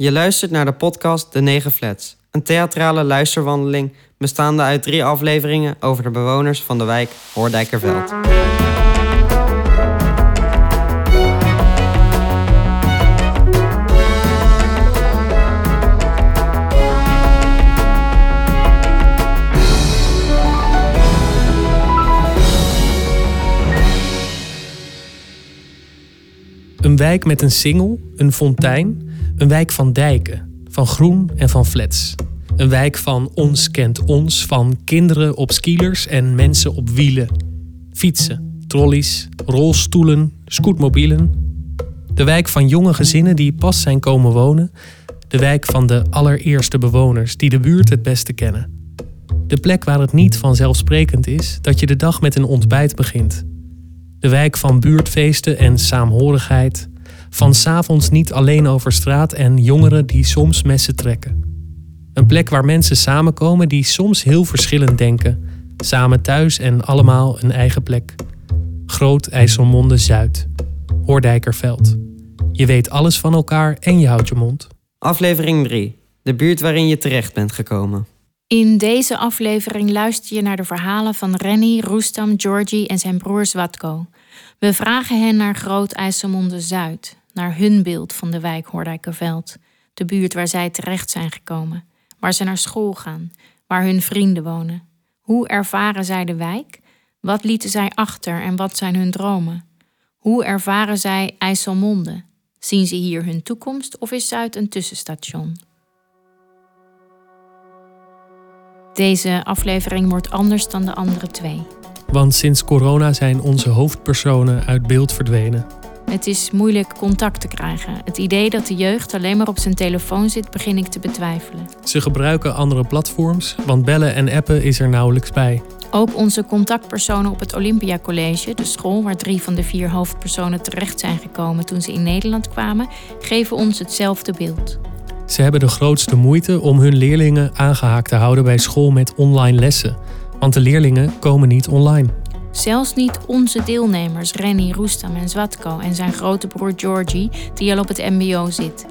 Je luistert naar de podcast De Negen Flats, een theatrale luisterwandeling bestaande uit drie afleveringen over de bewoners van de wijk Hoordijkerveld. Een wijk met een singel, een fontein, een wijk van dijken, van groen en van flats. Een wijk van ons kent ons, van kinderen op skielers en mensen op wielen. Fietsen, trolleys, rolstoelen, scootmobielen. De wijk van jonge gezinnen die pas zijn komen wonen. De wijk van de allereerste bewoners die de buurt het beste kennen. De plek waar het niet vanzelfsprekend is dat je de dag met een ontbijt begint. De wijk van buurtfeesten en saamhorigheid. Van s'avonds niet alleen over straat en jongeren die soms messen trekken. Een plek waar mensen samenkomen die soms heel verschillend denken. Samen thuis en allemaal een eigen plek. Groot IJsselmonde Zuid. Hoordijkerveld. Je weet alles van elkaar en je houdt je mond. Aflevering 3. De buurt waarin je terecht bent gekomen. In deze aflevering luister je naar de verhalen van Renny, Roestam, Georgie en zijn broer Zwatko. We vragen hen naar Groot IJsselmonde Zuid, naar hun beeld van de wijk Hoordijkerveld, de buurt waar zij terecht zijn gekomen, waar ze naar school gaan, waar hun vrienden wonen. Hoe ervaren zij de wijk? Wat lieten zij achter en wat zijn hun dromen? Hoe ervaren zij IJsselmonde? Zien ze hier hun toekomst of is Zuid een tussenstation? Deze aflevering wordt anders dan de andere twee. Want sinds corona zijn onze hoofdpersonen uit beeld verdwenen. Het is moeilijk contact te krijgen. Het idee dat de jeugd alleen maar op zijn telefoon zit, begin ik te betwijfelen. Ze gebruiken andere platforms, want bellen en appen is er nauwelijks bij. Ook onze contactpersonen op het Olympia College, de school waar drie van de vier hoofdpersonen terecht zijn gekomen toen ze in Nederland kwamen, geven ons hetzelfde beeld. Ze hebben de grootste moeite om hun leerlingen aangehaakt te houden bij school met online lessen. Want de leerlingen komen niet online. Zelfs niet onze deelnemers Renny, Roestam en Zwatko en zijn grote broer Georgie, die al op het MBO zit.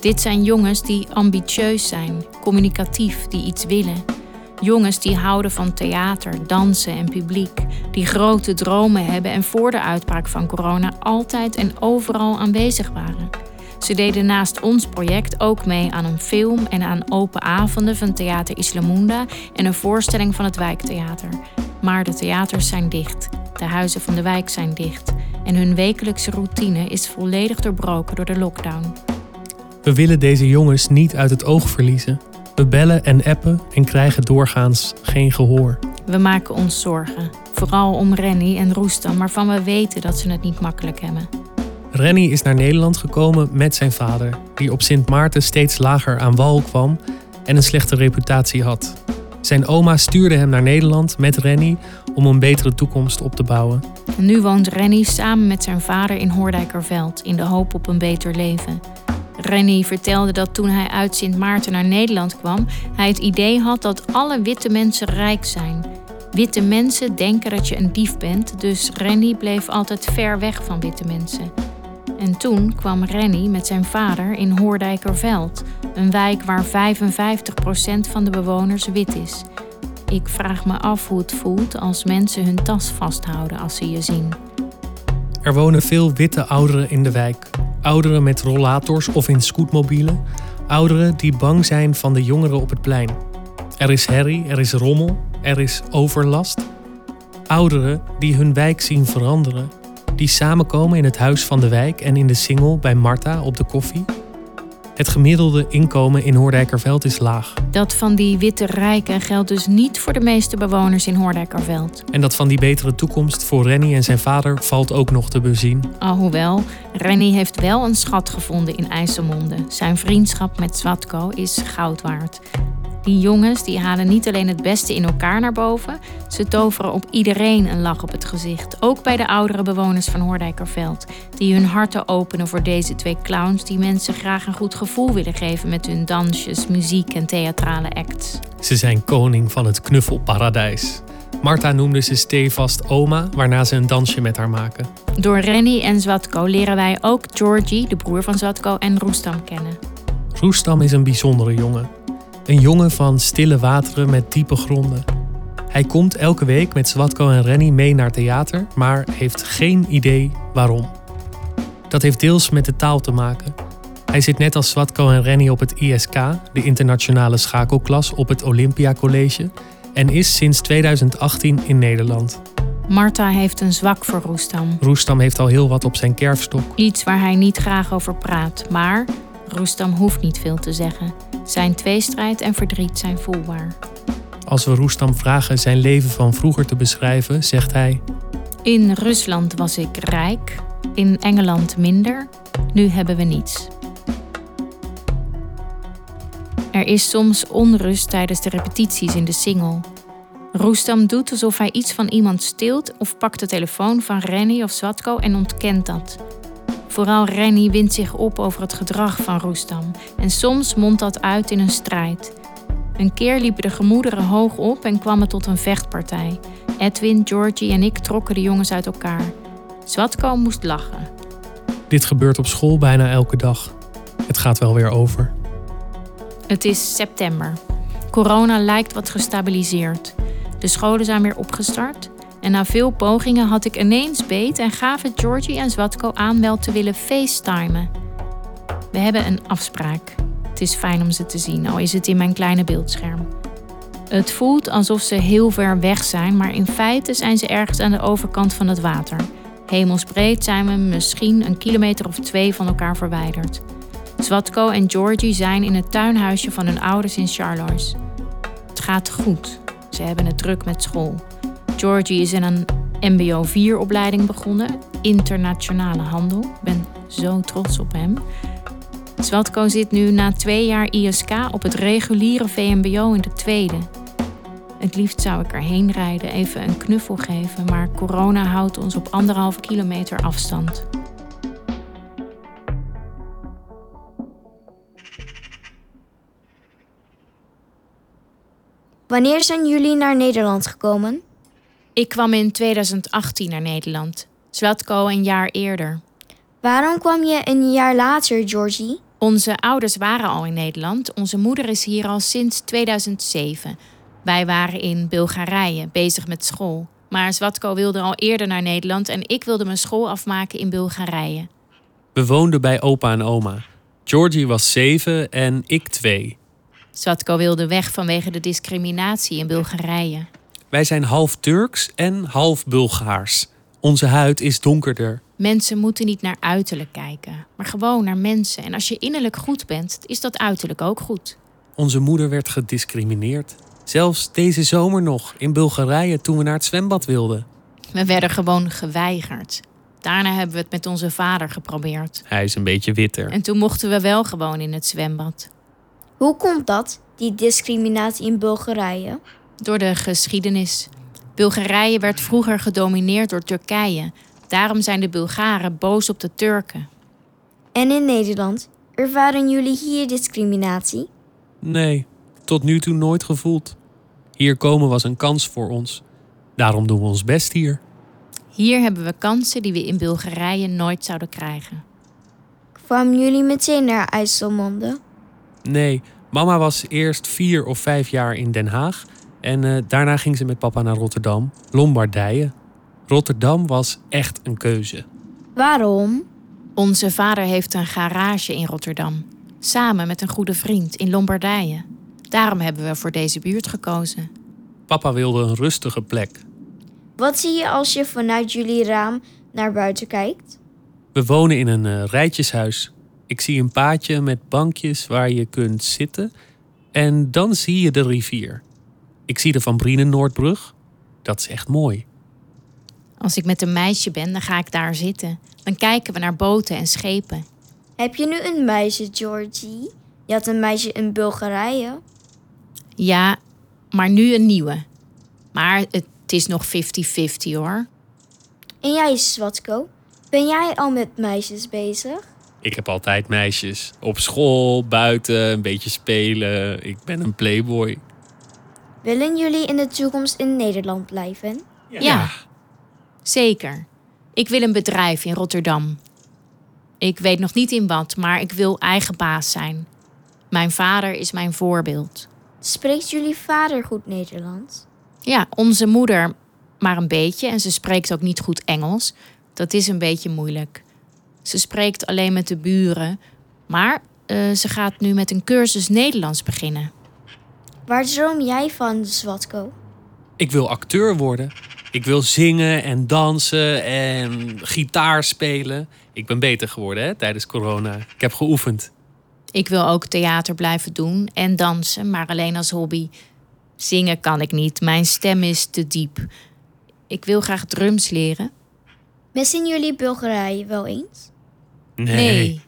Dit zijn jongens die ambitieus zijn, communicatief, die iets willen. Jongens die houden van theater, dansen en publiek, die grote dromen hebben en voor de uitbraak van corona altijd en overal aanwezig waren. Ze deden naast ons project ook mee aan een film en aan open avonden van Theater Islamunda en een voorstelling van het wijktheater. Maar de theaters zijn dicht, de huizen van de wijk zijn dicht en hun wekelijkse routine is volledig doorbroken door de lockdown. We willen deze jongens niet uit het oog verliezen. We bellen en appen en krijgen doorgaans geen gehoor. We maken ons zorgen, vooral om Renny en Roestam, waarvan we weten dat ze het niet makkelijk hebben. Renny is naar Nederland gekomen met zijn vader, die op Sint Maarten steeds lager aan wal kwam en een slechte reputatie had. Zijn oma stuurde hem naar Nederland met Renny om een betere toekomst op te bouwen. Nu woont Renny samen met zijn vader in Hoordijkerveld in de hoop op een beter leven. Renny vertelde dat toen hij uit Sint Maarten naar Nederland kwam, hij het idee had dat alle witte mensen rijk zijn. Witte mensen denken dat je een dief bent, dus Renny bleef altijd ver weg van witte mensen. En toen kwam Renny met zijn vader in Hoordijkerveld, een wijk waar 55% van de bewoners wit is. Ik vraag me af hoe het voelt als mensen hun tas vasthouden als ze je zien. Er wonen veel witte ouderen in de wijk. Ouderen met rollators of in scootmobielen. Ouderen die bang zijn van de jongeren op het plein. Er is herrie, er is rommel, er is overlast. Ouderen die hun wijk zien veranderen die samenkomen in het huis van de wijk en in de singel bij Marta op de koffie. Het gemiddelde inkomen in Hoordijkerveld is laag. Dat van die witte rijken geldt dus niet voor de meeste bewoners in Hoordijkerveld. En dat van die betere toekomst voor Renny en zijn vader valt ook nog te bezien. Alhoewel, Renny heeft wel een schat gevonden in IJsselmonde. Zijn vriendschap met Zwatko is goud waard. Die jongens die halen niet alleen het beste in elkaar naar boven, ze toveren op iedereen een lach op het gezicht. Ook bij de oudere bewoners van Hoordijkerveld, die hun harten openen voor deze twee clowns die mensen graag een goed gevoel willen geven met hun dansjes, muziek en theatrale acts. Ze zijn koning van het knuffelparadijs. Marta noemde ze stevast oma, waarna ze een dansje met haar maken. Door Renny en Zwatko leren wij ook Georgie, de broer van Zwatko, en Roestam kennen. Roestam is een bijzondere jongen. Een jongen van stille wateren met diepe gronden. Hij komt elke week met Swatko en Renny mee naar theater, maar heeft geen idee waarom. Dat heeft deels met de taal te maken. Hij zit net als Swatko en Renny op het ISK, de internationale schakelklas op het Olympia College, en is sinds 2018 in Nederland. Marta heeft een zwak voor Roestam. Roestam heeft al heel wat op zijn kerfstok. Iets waar hij niet graag over praat. Maar Roestam hoeft niet veel te zeggen. Zijn tweestrijd en verdriet zijn voelbaar. Als we Roestam vragen zijn leven van vroeger te beschrijven, zegt hij: In Rusland was ik rijk, in Engeland minder. Nu hebben we niets. Er is soms onrust tijdens de repetities in de single. Roestam doet alsof hij iets van iemand steelt of pakt de telefoon van Renny of Swatko en ontkent dat. Vooral Renny wint zich op over het gedrag van Roestam en soms mondt dat uit in een strijd. Een keer liepen de gemoederen hoog op en kwam het tot een vechtpartij. Edwin, Georgie en ik trokken de jongens uit elkaar. Swatko moest lachen. Dit gebeurt op school bijna elke dag. Het gaat wel weer over. Het is september. Corona lijkt wat gestabiliseerd. De scholen zijn weer opgestart. En na veel pogingen had ik ineens beet en gaven Georgie en Zwatko aan wel te willen facetimen. We hebben een afspraak. Het is fijn om ze te zien, al is het in mijn kleine beeldscherm. Het voelt alsof ze heel ver weg zijn, maar in feite zijn ze ergens aan de overkant van het water. Hemelsbreed zijn we misschien een kilometer of twee van elkaar verwijderd. Zwatko en Georgie zijn in het tuinhuisje van hun ouders in Charloes. Het gaat goed. Ze hebben het druk met school. Georgie is in een MBO 4-opleiding begonnen, internationale handel. Ik ben zo trots op hem. Zwatko zit nu na twee jaar ISK op het reguliere VMBO in de tweede. Het liefst zou ik erheen rijden, even een knuffel geven, maar corona houdt ons op anderhalve kilometer afstand. Wanneer zijn jullie naar Nederland gekomen? Ik kwam in 2018 naar Nederland. Zwatko een jaar eerder. Waarom kwam je een jaar later, Georgie? Onze ouders waren al in Nederland. Onze moeder is hier al sinds 2007. Wij waren in Bulgarije bezig met school. Maar Zwatko wilde al eerder naar Nederland en ik wilde mijn school afmaken in Bulgarije. We woonden bij opa en oma. Georgie was zeven en ik twee. Zwatko wilde weg vanwege de discriminatie in Bulgarije. Wij zijn half Turks en half Bulgaars. Onze huid is donkerder. Mensen moeten niet naar uiterlijk kijken, maar gewoon naar mensen. En als je innerlijk goed bent, is dat uiterlijk ook goed. Onze moeder werd gediscrimineerd. Zelfs deze zomer nog in Bulgarije toen we naar het zwembad wilden. We werden gewoon geweigerd. Daarna hebben we het met onze vader geprobeerd. Hij is een beetje witter. En toen mochten we wel gewoon in het zwembad. Hoe komt dat, die discriminatie in Bulgarije? Door de geschiedenis. Bulgarije werd vroeger gedomineerd door Turkije. Daarom zijn de Bulgaren boos op de Turken. En in Nederland? Ervaren jullie hier discriminatie? Nee, tot nu toe nooit gevoeld. Hier komen was een kans voor ons. Daarom doen we ons best hier. Hier hebben we kansen die we in Bulgarije nooit zouden krijgen. Kwamen jullie meteen naar IJsselmonde? Nee, mama was eerst vier of vijf jaar in Den Haag. En eh, daarna ging ze met papa naar Rotterdam, Lombardije. Rotterdam was echt een keuze. Waarom? Onze vader heeft een garage in Rotterdam. Samen met een goede vriend in Lombardije. Daarom hebben we voor deze buurt gekozen. Papa wilde een rustige plek. Wat zie je als je vanuit jullie raam naar buiten kijkt? We wonen in een eh, rijtjeshuis. Ik zie een paadje met bankjes waar je kunt zitten. En dan zie je de rivier. Ik zie de Van Brienen Noordbrug. Dat is echt mooi. Als ik met een meisje ben, dan ga ik daar zitten. Dan kijken we naar boten en schepen. Heb je nu een meisje, Georgie? Je had een meisje in Bulgarije. Ja, maar nu een nieuwe. Maar het is nog 50-50 hoor. En jij, Swatko? Ben jij al met meisjes bezig? Ik heb altijd meisjes. Op school, buiten, een beetje spelen. Ik ben een playboy. Willen jullie in de toekomst in Nederland blijven? Ja. Zeker. Ik wil een bedrijf in Rotterdam. Ik weet nog niet in wat, maar ik wil eigen baas zijn. Mijn vader is mijn voorbeeld. Spreekt jullie vader goed Nederlands? Ja, onze moeder maar een beetje en ze spreekt ook niet goed Engels. Dat is een beetje moeilijk. Ze spreekt alleen met de buren, maar eh, ze gaat nu met een cursus Nederlands beginnen. Waar droom jij van, Zwatko? Ik wil acteur worden. Ik wil zingen en dansen en gitaar spelen. Ik ben beter geworden hè, tijdens corona. Ik heb geoefend. Ik wil ook theater blijven doen en dansen, maar alleen als hobby. Zingen kan ik niet, mijn stem is te diep. Ik wil graag drums leren. Missen jullie Bulgarije wel eens? Nee.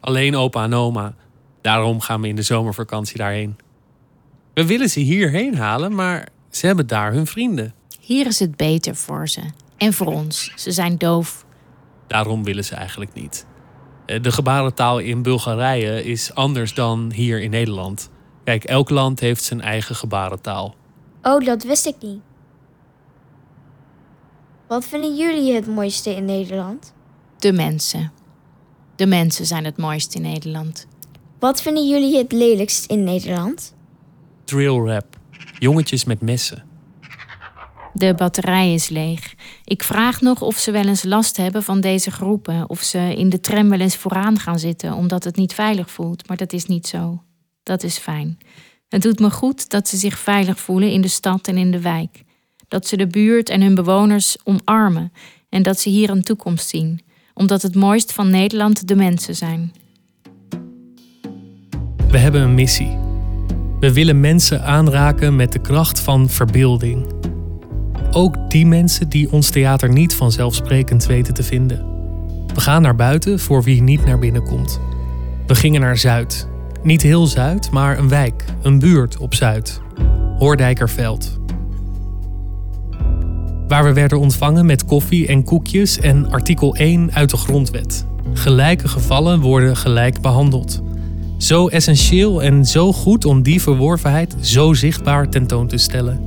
Alleen opa en oma. Daarom gaan we in de zomervakantie daarheen. We willen ze hierheen halen, maar ze hebben daar hun vrienden. Hier is het beter voor ze. En voor ons. Ze zijn doof. Daarom willen ze eigenlijk niet. Eh, De gebarentaal in Bulgarije is anders dan hier in Nederland. Kijk, elk land heeft zijn eigen gebarentaal. Oh, dat wist ik niet. Wat vinden jullie het mooiste in Nederland? De mensen. De mensen zijn het mooiste in Nederland. Wat vinden jullie het lelijkst in Nederland? Drill rap. Jongetjes met messen. De batterij is leeg. Ik vraag nog of ze wel eens last hebben van deze groepen. Of ze in de tram wel eens vooraan gaan zitten omdat het niet veilig voelt. Maar dat is niet zo. Dat is fijn. Het doet me goed dat ze zich veilig voelen in de stad en in de wijk. Dat ze de buurt en hun bewoners omarmen. En dat ze hier een toekomst zien. Omdat het mooist van Nederland de mensen zijn. We hebben een missie. We willen mensen aanraken met de kracht van verbeelding. Ook die mensen die ons theater niet vanzelfsprekend weten te vinden. We gaan naar buiten voor wie niet naar binnen komt. We gingen naar Zuid. Niet heel Zuid, maar een wijk, een buurt op Zuid. Hoordijkerveld. Waar we werden ontvangen met koffie en koekjes en artikel 1 uit de grondwet. Gelijke gevallen worden gelijk behandeld. Zo essentieel en zo goed om die verworvenheid zo zichtbaar tentoon te stellen.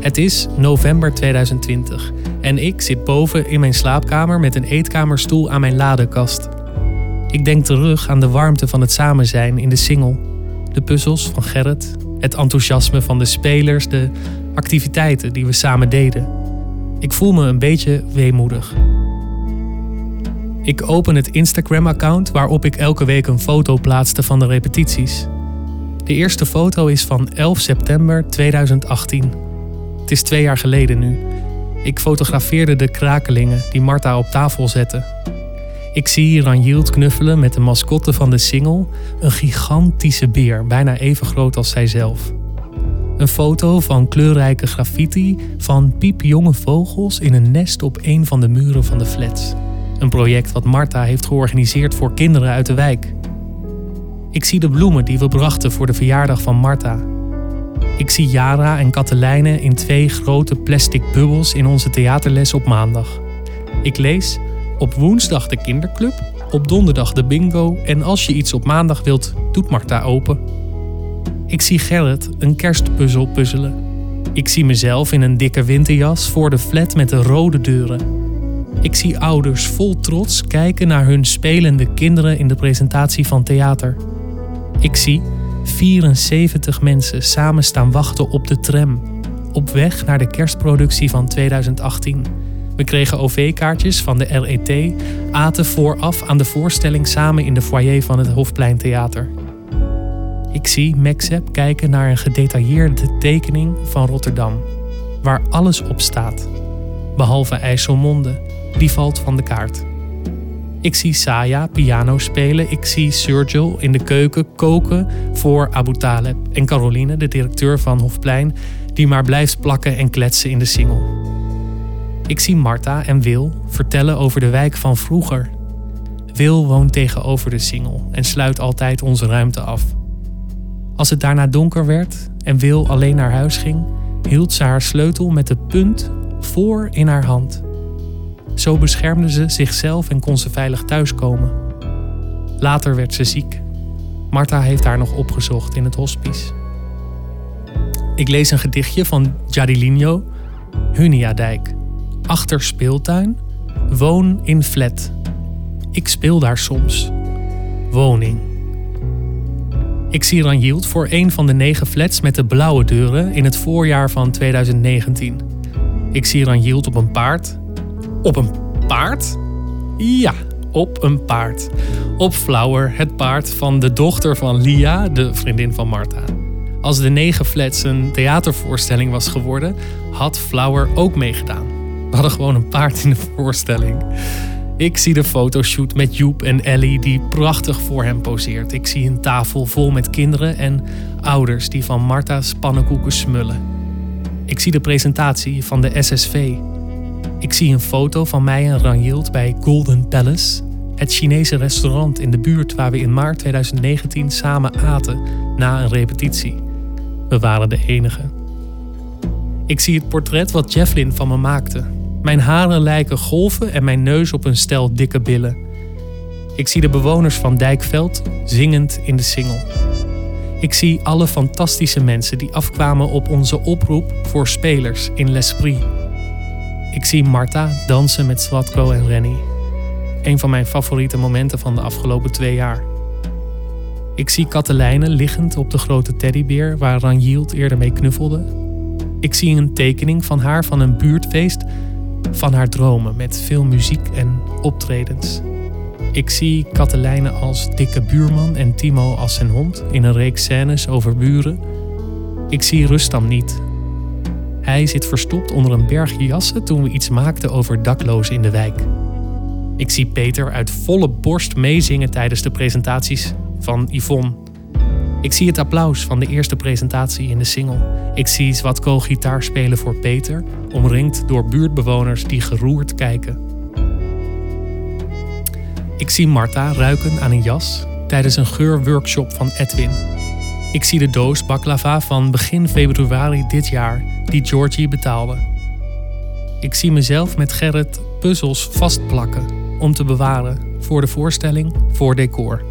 Het is november 2020 en ik zit boven in mijn slaapkamer met een eetkamerstoel aan mijn ladekast. Ik denk terug aan de warmte van het samen zijn in de singel, de puzzels van Gerrit, het enthousiasme van de spelers, de activiteiten die we samen deden. Ik voel me een beetje weemoedig. Ik open het Instagram-account waarop ik elke week een foto plaatste van de repetities. De eerste foto is van 11 september 2018. Het is twee jaar geleden nu. Ik fotografeerde de krakelingen die Marta op tafel zette. Ik zie Ranjild knuffelen met de mascotte van de single, een gigantische beer, bijna even groot als zijzelf. Een foto van kleurrijke graffiti van piepjonge vogels in een nest op een van de muren van de flats. Een project wat Marta heeft georganiseerd voor kinderen uit de wijk. Ik zie de bloemen die we brachten voor de verjaardag van Marta. Ik zie Jara en Katelijne in twee grote plastic bubbels in onze theaterles op maandag. Ik lees op woensdag de kinderclub, op donderdag de bingo en als je iets op maandag wilt, doet Marta open. Ik zie Gerrit een kerstpuzzel puzzelen. Ik zie mezelf in een dikke winterjas voor de flat met de rode deuren. Ik zie ouders vol trots kijken naar hun spelende kinderen in de presentatie van theater. Ik zie 74 mensen samen staan wachten op de tram. Op weg naar de kerstproductie van 2018. We kregen OV-kaartjes van de RET, aten vooraf aan de voorstelling samen in de foyer van het Hofplein Theater. Ik zie Maxep kijken naar een gedetailleerde tekening van Rotterdam, waar alles op staat. Behalve IJsselmonde, die valt van de kaart. Ik zie Saya piano spelen. Ik zie Sergio in de keuken koken voor Abu Taleb. En Caroline, de directeur van Hofplein, die maar blijft plakken en kletsen in de singel. Ik zie Marta en Wil vertellen over de wijk van vroeger. Wil woont tegenover de singel en sluit altijd onze ruimte af. Als het daarna donker werd en Wil alleen naar huis ging, hield ze haar sleutel met de punt voor in haar hand. Zo beschermde ze zichzelf en kon ze veilig thuiskomen. Later werd ze ziek. Marta heeft haar nog opgezocht in het hospice. Ik lees een gedichtje van Jadilinho, Huniadijk. Achter speeltuin, woon in flat. Ik speel daar soms. Woning. Ik zie Ranjield voor een van de negen flats met de blauwe deuren in het voorjaar van 2019. Ik zie Ranjield op een paard. Op een paard? Ja, op een paard. Op Flower, het paard van de dochter van Lia, de vriendin van Marta. Als de negen flats een theatervoorstelling was geworden, had Flower ook meegedaan. We hadden gewoon een paard in de voorstelling. Ik zie de fotoshoot met Joep en Ellie die prachtig voor hem poseert. Ik zie een tafel vol met kinderen en ouders die van Marta's pannenkoeken smullen. Ik zie de presentatie van de SSV. Ik zie een foto van mij en Ranjild bij Golden Palace, het Chinese restaurant in de buurt waar we in maart 2019 samen aten na een repetitie. We waren de enige. Ik zie het portret wat Jefflin van me maakte. Mijn haren lijken golven en mijn neus op een stel dikke billen. Ik zie de bewoners van Dijkveld zingend in de singel. Ik zie alle fantastische mensen die afkwamen op onze oproep voor spelers in L'Esprit. Ik zie Marta dansen met Swatko en Rennie. Een van mijn favoriete momenten van de afgelopen twee jaar. Ik zie Katelijne liggend op de grote teddybeer waar Ranjield eerder mee knuffelde. Ik zie een tekening van haar van een buurtfeest van haar dromen met veel muziek en optredens. Ik zie Katelijne als dikke buurman en Timo als zijn hond in een reeks scènes over buren. Ik zie Rustam niet. Hij zit verstopt onder een berg jassen toen we iets maakten over daklozen in de wijk. Ik zie Peter uit volle borst meezingen tijdens de presentaties van Yvonne. Ik zie het applaus van de eerste presentatie in de single. Ik zie Zwatko gitaar spelen voor Peter, omringd door buurtbewoners die geroerd kijken. Ik zie Marta ruiken aan een jas tijdens een geurworkshop van Edwin. Ik zie de doos baklava van begin februari dit jaar die Georgie betaalde. Ik zie mezelf met Gerrit puzzels vastplakken om te bewaren voor de voorstelling, voor decor.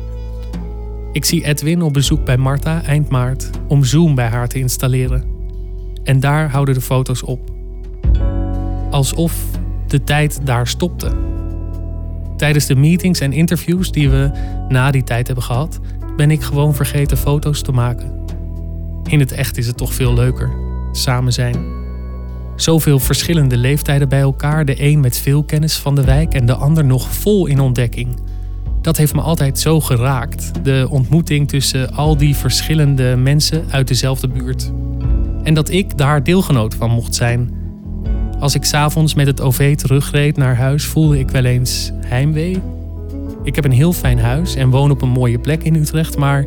Ik zie Edwin op bezoek bij Marta eind maart om Zoom bij haar te installeren. En daar houden de foto's op. Alsof de tijd daar stopte. Tijdens de meetings en interviews die we na die tijd hebben gehad, ben ik gewoon vergeten foto's te maken. In het echt is het toch veel leuker. Samen zijn. Zoveel verschillende leeftijden bij elkaar, de een met veel kennis van de wijk en de ander nog vol in ontdekking. Dat heeft me altijd zo geraakt. De ontmoeting tussen al die verschillende mensen uit dezelfde buurt. En dat ik daar deelgenoot van mocht zijn. Als ik s'avonds met het OV terugreed naar huis, voelde ik wel eens heimwee. Ik heb een heel fijn huis en woon op een mooie plek in Utrecht, maar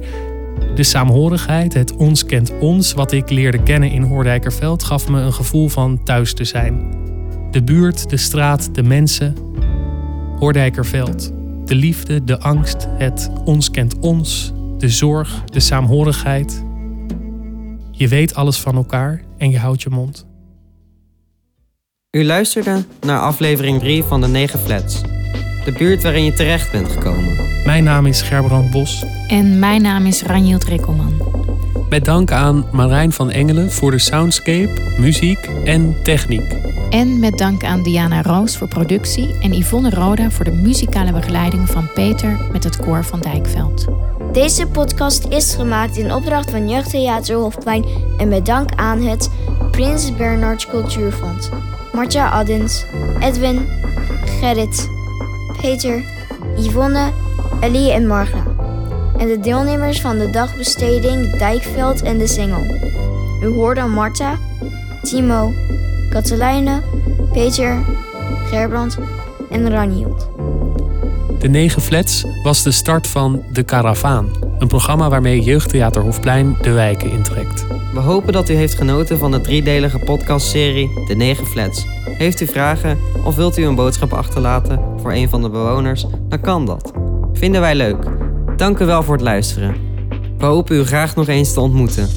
de saamhorigheid, het ons kent ons, wat ik leerde kennen in Hoordijkerveld, gaf me een gevoel van thuis te zijn. De buurt, de straat, de mensen. Hoordijkerveld. De liefde, de angst, het ons kent ons, de zorg, de saamhorigheid. Je weet alles van elkaar en je houdt je mond. U luisterde naar aflevering 3 van de 9 Flats. De buurt waarin je terecht bent gekomen. Mijn naam is Gerbrand Bos. En mijn naam is Ranjild Rikkelman. Met dank aan Marijn van Engelen voor de soundscape, muziek en techniek. En met dank aan Diana Roos voor productie en Yvonne Roda voor de muzikale begeleiding van Peter met het koor van Dijkveld. Deze podcast is gemaakt in opdracht van Jeugdtheater Hofplein en met dank aan het Prins Bernhard Cultuurfonds. Martja Addens, Edwin, Gerrit, Peter, Yvonne, Ellie en Marga. En de deelnemers van de dagbesteding Dijkveld en de Singel. U hoorde Marta, Timo, Katelijne, Peter, Gerbrand en Ranjild. De Negen Flats was de start van De Karavaan. Een programma waarmee Jeugdtheater Hofplein de wijken intrekt. We hopen dat u heeft genoten van de driedelige podcastserie De 9 Flats. Heeft u vragen of wilt u een boodschap achterlaten voor een van de bewoners? Dan kan dat. Vinden wij leuk. Dank u wel voor het luisteren. We hopen u graag nog eens te ontmoeten.